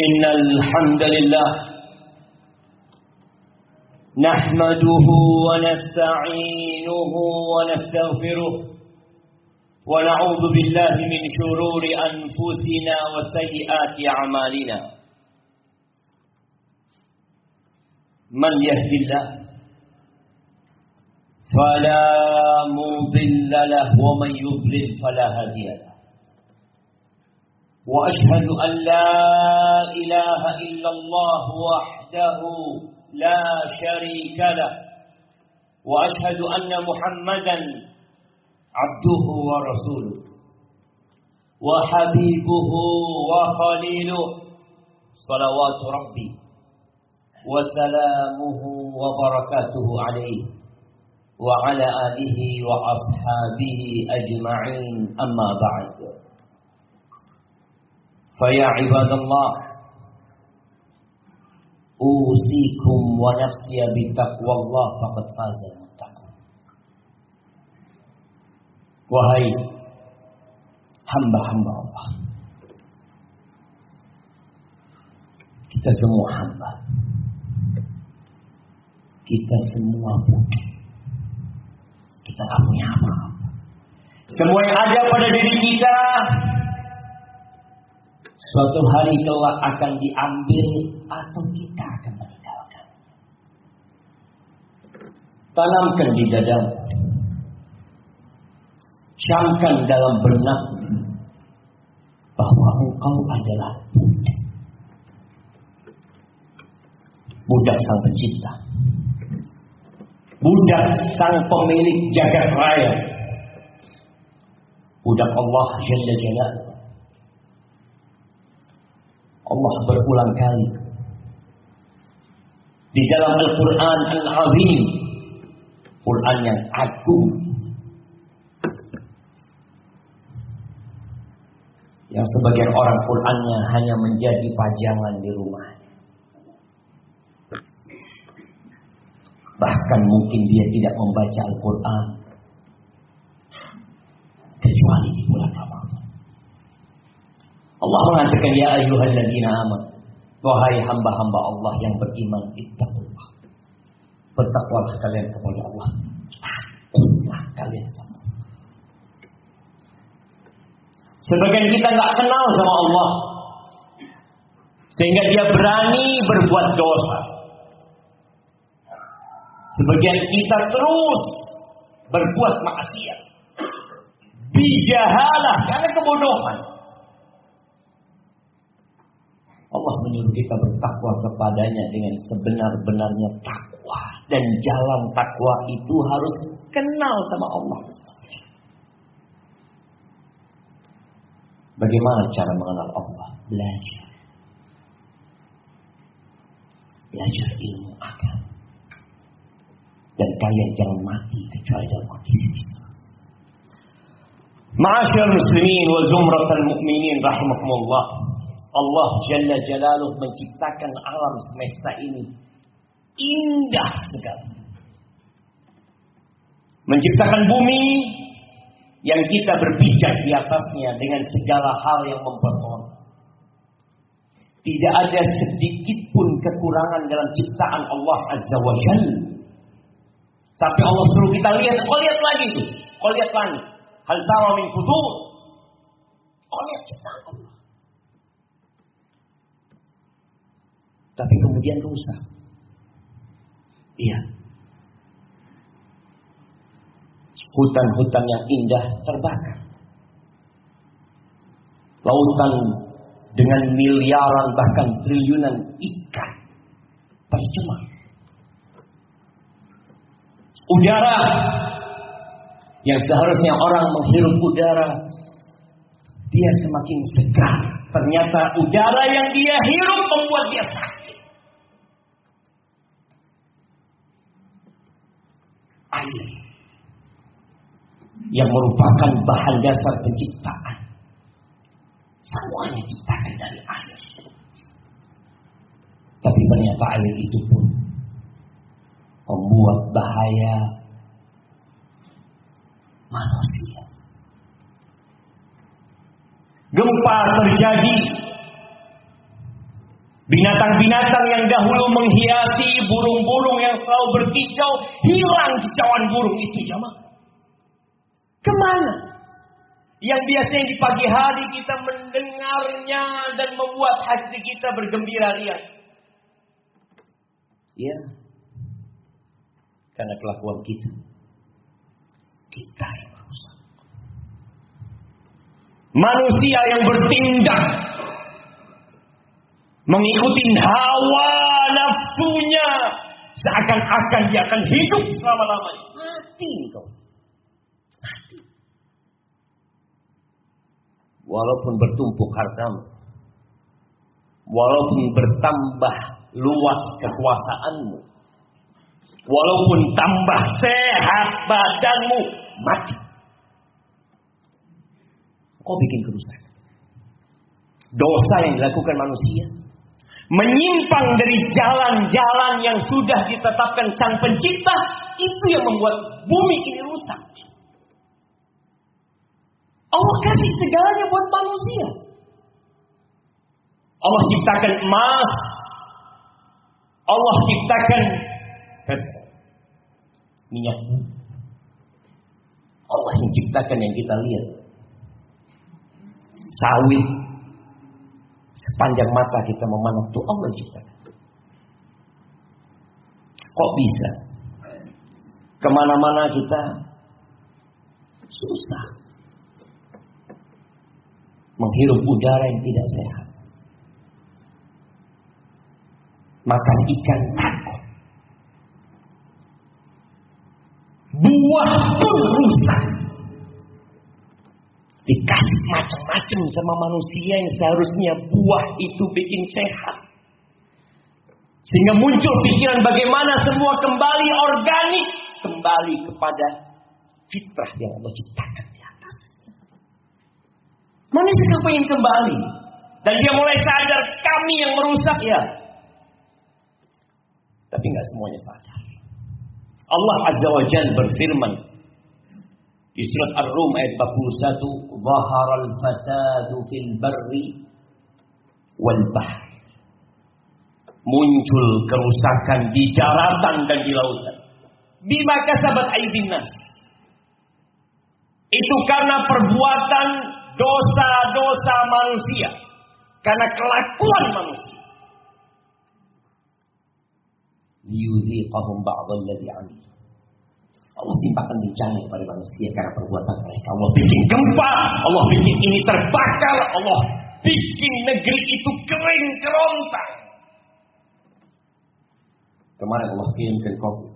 إن الحمد لله نحمده ونستعينه ونستغفره ونعوذ بالله من شرور أنفسنا وسيئات أعمالنا. من يهدي الله فلا مضل له ومن يضلل فلا هادي له. وأشهد أن لا إله إلا الله وحده لا شريك له. وأشهد أن محمدا عبده ورسوله. وحبيبه وخليله. صلوات ربي وسلامه وبركاته عليه. وعلى آله وأصحابه أجمعين. أما بعد. فيا عباد الله أوصيكم ونفسي بتقوى الله فقد فاز المتقون Wahai hamba-hamba Allah Kita semua hamba Kita semua bukan Kita tak punya apa-apa Semua yang ada pada diri kita Suatu hari kelak akan diambil atau kita akan meninggalkan. Tanamkan di dada. Camkan dalam benak bahwa engkau adalah budak. Budak sang pencipta. Budak sang pemilik jagat raya. Budak Allah Jalla Jalaluhu. Allah berulang kali. Di dalam Al-Quran Al-Azim Quran yang agung. Yang sebagian orang Qurannya hanya menjadi pajangan di rumah. Bahkan mungkin dia tidak membaca Al-Quran. Kecuali di bulan Ramadan Allah mengatakan ya ayyuhalladzina amanu wahai hamba-hamba Allah yang beriman ittaqullah bertakwalah kalian kepada Allah takutlah kalian sama Sebagian kita nggak kenal sama Allah sehingga dia berani berbuat dosa. Sebagian kita terus berbuat maksiat. Bijahalah karena kebodohan. Allah menyuruh kita bertakwa kepadanya dengan sebenar-benarnya takwa. Dan jalan takwa itu harus kenal sama Allah. Bagaimana cara mengenal Allah? Belajar. Belajar ilmu agama. Dan kalian jangan mati kecuali dalam kondisi Ma'asyar muslimin wa zumratal mu'minin rahimahumullah. Allah Jalla Jalaluh menciptakan alam semesta ini indah sekali. Menciptakan bumi yang kita berpijak di atasnya dengan segala hal yang mempesona. Tidak ada sedikit pun kekurangan dalam ciptaan Allah Azza wa Jalla. Sampai Allah suruh kita lihat, kau lihat lagi itu, kau lihat langit. Hal tara min futur. Kau lihat ciptaan Allah. Tapi kemudian rusak. Iya. Hutan-hutan yang indah terbakar. Lautan dengan miliaran bahkan triliunan ikan tercemar. Udara yang seharusnya orang menghirup udara dia semakin segar. Ternyata udara yang dia hirup membuat dia sakit. Air yang merupakan bahan dasar penciptaan. Semuanya diciptakan dari air. Tapi ternyata air itu pun membuat bahaya manusia. Gempa terjadi Binatang-binatang yang dahulu menghiasi burung-burung yang selalu berkicau, hilang kicauan burung itu jamaah. Ke mana? Yang biasanya di pagi hari kita mendengarnya dan membuat hati kita bergembira ria. Ya. Karena kelakuan kita. Kita yang merusak. Manusia yang bertindak mengikuti hawa nafsunya seakan-akan dia akan hidup selama-lamanya. Mati kau. Mati. Walaupun bertumpuk hartamu. Walaupun bertambah luas kekuasaanmu. Walaupun tambah sehat badanmu. Mati. Kau bikin kerusakan. Dosa yang dilakukan manusia menyimpang dari jalan-jalan yang sudah ditetapkan sang pencipta, itu yang membuat bumi ini rusak. Allah kasih segalanya buat manusia. Allah ciptakan emas. Allah ciptakan minyak Allah yang ciptakan yang kita lihat. Sawit, Sepanjang mata kita memandang itu Allah. Kok bisa? Ke mana-mana kita susah. Menghirup udara yang tidak sehat. Makan ikan takut. Buah pun rusak. Dikasih macam-macam sama manusia yang seharusnya buah itu bikin sehat. Sehingga muncul pikiran bagaimana semua kembali organik. Kembali kepada fitrah yang Allah ciptakan di atas. Manusia ingin kembali. Dan dia mulai sadar kami yang merusak ya. Tapi nggak semuanya sadar. Allah Azza wa Jal berfirman di surat Ar-Rum ayat 41, "Zaharal fasadu fil barri wal bahr." Muncul kerusakan di daratan dan di lautan. Bima kasabat aydin nas. Itu karena perbuatan dosa-dosa manusia. Karena kelakuan manusia. Liyudhiqahum ba'dalladhi amilu. Allah timpakan bencana kepada manusia karena perbuatan mereka. Allah bikin gempa, Allah bikin ini terbakar, Allah bikin negeri itu kering kerontang. Kemarin Allah kirimkan COVID.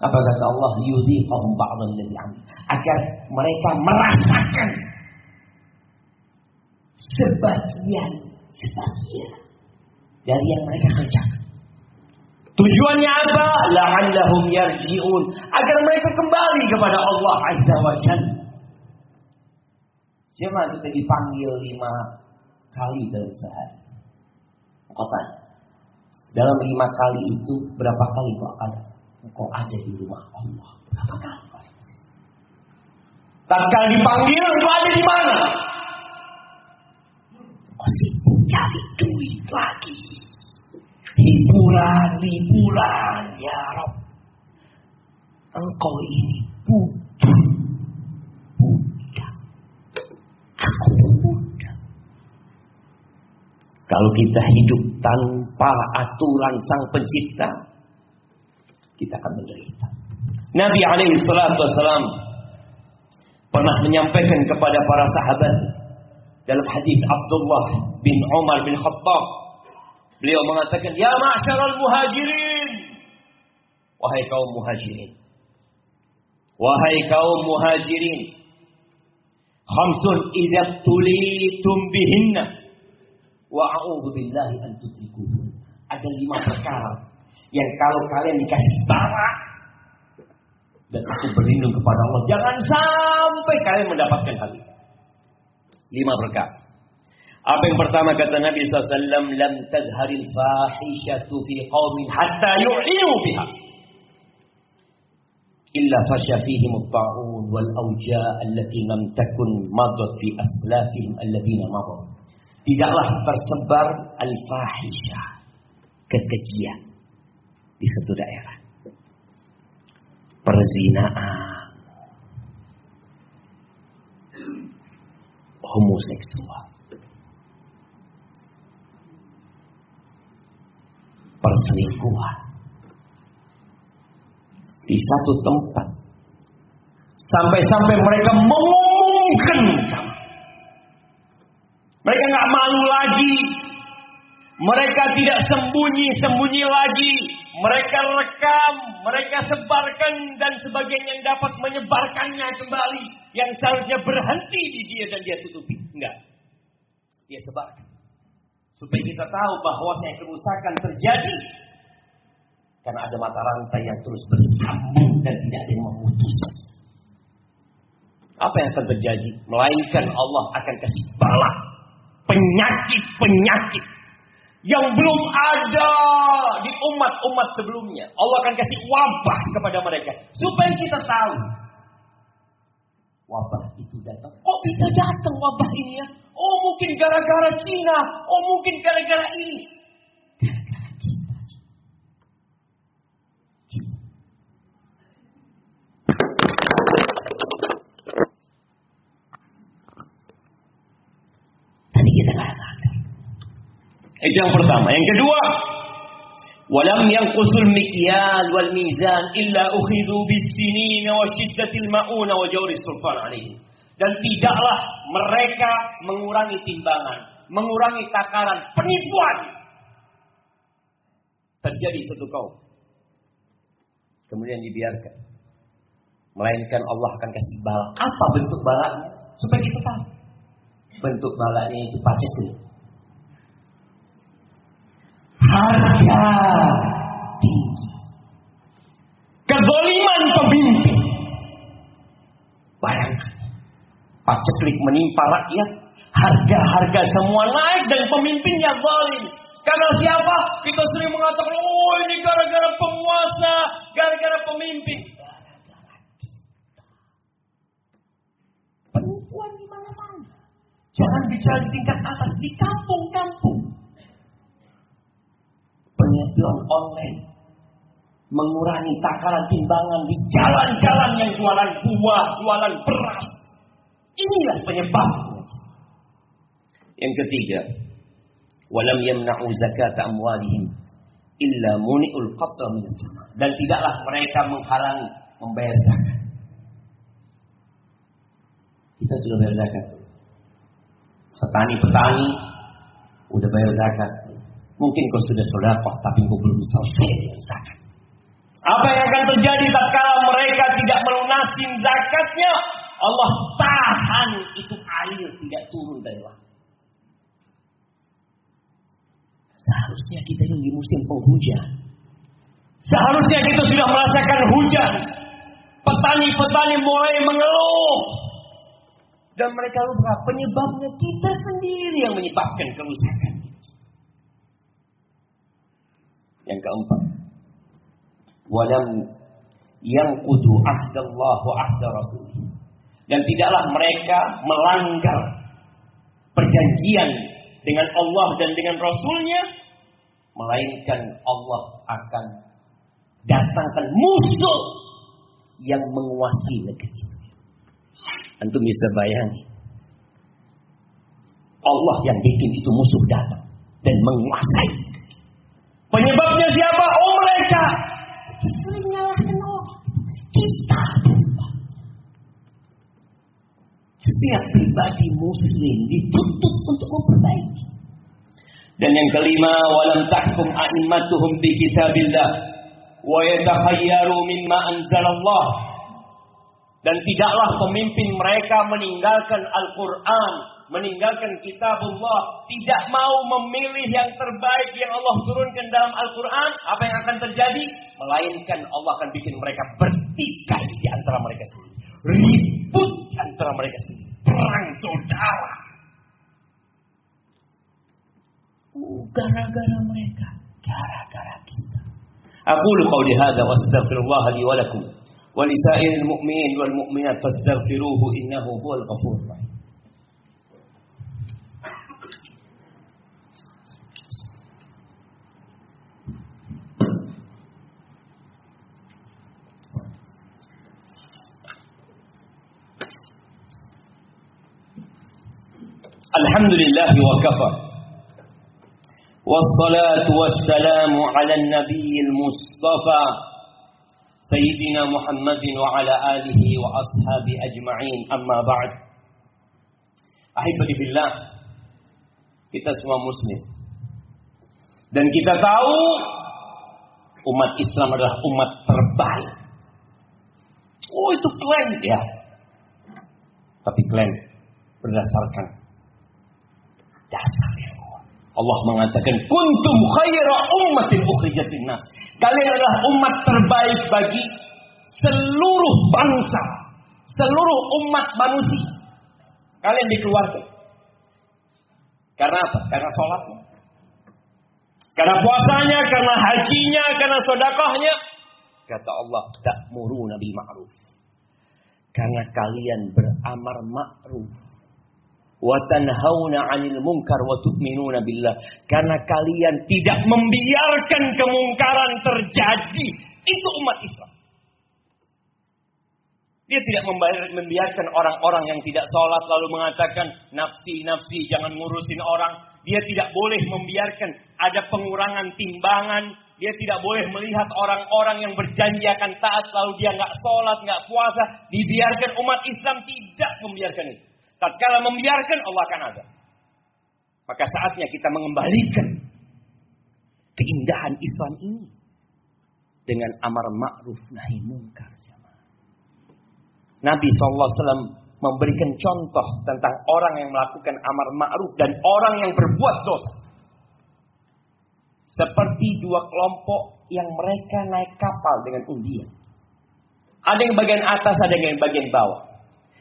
Apa kata Allah? Yudhiqahum ba'dal ladhi Agar mereka merasakan sebagian sebagian dari yang mereka kerjakan. Tujuannya apa? La'allahum yarji'un. Agar mereka kembali kepada Allah Azza wa Jalla. Siapa kita dipanggil lima kali dalam sehari? Kota. Dalam lima kali itu berapa kali kau ada? Kau ada di rumah Allah. Berapa kali? Tatkala dipanggil, kau ada di mana? Kau sibuk cari duit lagi hiburan, hiburan, ya Rob. Engkau ini butuh, budak. Aku budak. Kalau kita hidup tanpa aturan sang pencipta, kita akan menderita. Nabi alaihi salatu wasalam pernah menyampaikan kepada para sahabat dalam hadis Abdullah bin Umar bin Khattab Beliau mengatakan, Ya ma'asyaral muhajirin. Wahai kaum muhajirin. Wahai kaum muhajirin. Khamsun idza tulitum bihinna. Wa a'udhu billahi an. Ada lima perkara yang kalau kalian dikasih bara dan aku berlindung kepada Allah, jangan sampai kalian mendapatkan hal ini. Lima perkara. Apa yang pertama kata Nabi SAW, Lam tazharil fahishatu fi qawmin hatta yu'inu fiha. Illa fashafihim فيهم wal awja Allati لم takun مضت fi aslafihim الذين مضوا tidaklah tersebar al-fahisha kekejian di satu daerah perzinaan homoseksual perselingkuhan di satu tempat sampai-sampai mereka mengumumkan mereka nggak malu lagi mereka tidak sembunyi-sembunyi lagi mereka rekam, mereka sebarkan dan sebagainya yang dapat menyebarkannya kembali yang seharusnya berhenti di dia dan dia tutupi. Enggak. Dia sebarkan. Supaya kita tahu bahwa saya kerusakan terjadi karena ada mata rantai yang terus bersambung dan tidak ada yang memutus. Apa yang akan terjadi? Melainkan Allah akan kasih bala penyakit-penyakit yang belum ada di umat-umat sebelumnya. Allah akan kasih wabah kepada mereka supaya kita tahu wabah itu datang. Oh bisa datang wabah ini ya? Oh mungkin gara-gara Cina. Oh mungkin gara-gara ini. Gara-gara kita. Tadi kita nggak sadar. Itu yang pertama. Yang kedua, walam yanqusul mikyal wal mizan illa ukhidhu bis sinin wa shiddatil mauna Dan tidaklah mereka mengurangi timbangan, mengurangi takaran, penipuan. Terjadi satu kaum. Kemudian dibiarkan. Melainkan Allah akan kasih bala. Apa bentuk balanya? Supaya kita tahu. Bentuk balanya itu paceklik. Harga Paceklik menimpa rakyat. Harga-harga semua naik dan pemimpinnya zalim. Karena siapa? Kita sering mengatakan, oh ini gara-gara penguasa, gara-gara pemimpin. Penipuan di mana-mana. Jangan bicara di tingkat atas, di kampung-kampung. Penipuan online. Mengurangi takaran timbangan di jalan-jalan yang jualan buah, jualan beras. Inilah penyebabnya. Yang ketiga, walam yamna'u zakat amwalihim illa muni'ul qatra min. Dan tidaklah mereka menghalangi membayar zakat. Kita sudah bayar zakat. Petani-petani udah bayar zakat. Mungkin kau sudah sedekah tapi kau belum selesai zakat. Apa yang akan terjadi tatkala mereka tidak melunasi zakatnya? Allah tahan itu air tidak turun dari langit. Seharusnya kita ini di musim penghujan. Seharusnya kita sudah merasakan hujan. Petani-petani mulai mengeluh. Dan mereka lupa penyebabnya kita sendiri yang menyebabkan kerusakan. Yang keempat. Walam yang kudu ahdallah wa ahda rasulih. Dan tidaklah mereka melanggar perjanjian dengan Allah dan dengan Rasulnya. Melainkan Allah akan datangkan musuh yang menguasai negeri itu. Antum bisa bayangin. Allah yang bikin itu musuh datang dan menguasai. Penyebabnya siapa? Oh mereka. Setiap pribadi muslim dituntut untuk memperbaiki. Dan yang kelima, walam tahkum a'imatuhum bi kitabillah wa yatakhayyaru mimma anzalallah. Dan tidaklah pemimpin mereka meninggalkan Al-Quran, meninggalkan kitabullah, tidak mau memilih yang terbaik yang Allah turunkan dalam Al-Quran, apa yang akan terjadi? Melainkan Allah akan bikin mereka bertikai di antara mereka sendiri. Ribut di antara mereka sendiri. Perang saudara. Uh, gara-gara mereka. Gara-gara kita. أقول قولي هذا وأستغفر الله لي ولكم ولسائر المؤمنين والمؤمنات فاستغفروه إنه هو الغفور الرحيم Alhamdulillah wa kafa. Wassalatu ala nabiyil mustafa Sayyidina Muhammadin wa ala alihi wa ashabi ajma'in. Amma ba'd. Kita semua muslim. Dan kita tahu Umat Islam adalah umat terbaik. Oh itu klaim ya. Tapi klaim berdasarkan dasar Allah mengatakan kuntum khaira ummatin ukhrijat nas. Kalian adalah umat terbaik bagi seluruh bangsa, seluruh umat manusia. Kalian dikeluarkan. Karena apa? Karena sholatnya. Karena puasanya, karena hajinya, karena sodakahnya. Kata Allah, tak muru nabi ma'ruf. Karena kalian beramar ma'ruf wa tanhauna 'anil munkar wa billah. Karena kalian tidak membiarkan kemungkaran terjadi. Itu umat Islam. Dia tidak membiarkan orang-orang yang tidak sholat lalu mengatakan nafsi, nafsi, jangan ngurusin orang. Dia tidak boleh membiarkan ada pengurangan timbangan. Dia tidak boleh melihat orang-orang yang berjanji akan taat lalu dia nggak sholat, nggak puasa. Dibiarkan umat Islam tidak membiarkan itu. Tatkala membiarkan Allah akan ada. Maka saatnya kita mengembalikan keindahan Islam ini dengan amar ma'ruf nahi munkar. Nabi SAW memberikan contoh tentang orang yang melakukan amar ma'ruf dan orang yang berbuat dosa. Seperti dua kelompok yang mereka naik kapal dengan undian. Ada yang bagian atas, ada yang bagian bawah.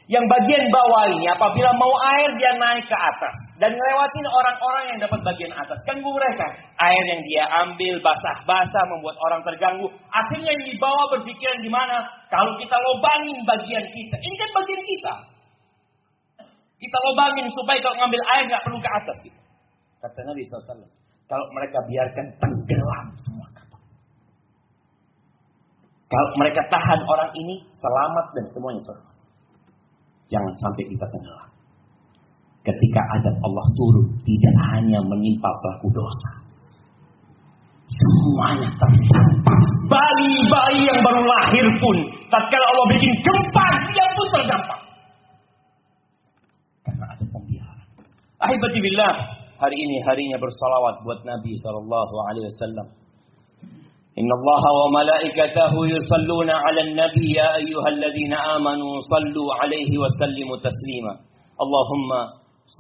Yang bagian bawah ini apabila mau air dia naik ke atas dan ngelewatin orang-orang yang dapat bagian atas. Ganggu mereka. Air yang dia ambil basah-basah membuat orang terganggu. Akhirnya yang dibawa berpikiran di mana? Kalau kita lobangin bagian kita. Ini kan bagian kita. Kita lobangin supaya kalau ngambil air nggak perlu ke atas. Gitu. Kata Nabi SAW. Kalau mereka biarkan tenggelam semua kapal. Kalau mereka tahan orang ini selamat dan semuanya selamat. Jangan sampai kita tenggelam. Ketika adab Allah turun, tidak hanya menimpa pelaku dosa. Semuanya terdampak. Bayi-bayi yang baru lahir pun, tatkala Allah bikin gempa, dia pun terdampak. Karena ada pembiaran. Ahibati billah, hari ini harinya bersalawat buat Nabi sallallahu alaihi wasallam. إن الله وملائكته يصلون على النبي يا أيها الذين آمنوا صلوا عليه وسلموا تسليما. اللهم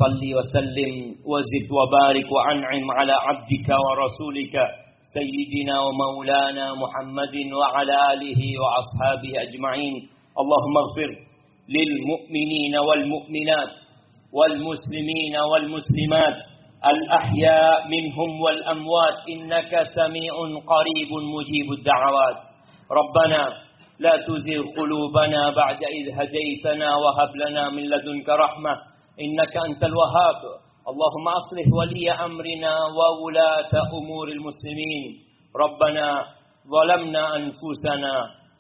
صل وسلم وزد وبارك وأنعم على عبدك ورسولك سيدنا ومولانا محمد وعلى آله وأصحابه أجمعين. اللهم اغفر للمؤمنين والمؤمنات والمسلمين والمسلمات الأحياء منهم والأموات إنك سميع قريب مجيب الدعوات. ربنا لا تزغ قلوبنا بعد إذ هديتنا وهب لنا من لدنك رحمة إنك أنت الوهاب. اللهم أصلح ولي أمرنا وولاة أمور المسلمين. ربنا ظلمنا أنفسنا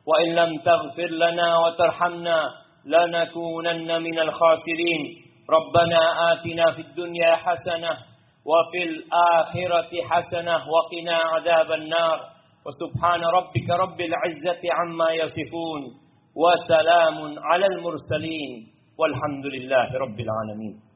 وإن لم تغفر لنا وترحمنا لنكونن من الخاسرين. ربنا آتنا في الدنيا حسنة وفي الآخرة حسنة وقنا عذاب النار. وسبحان ربك رب العزة عما يصفون. وسلام على المرسلين. والحمد لله رب العالمين.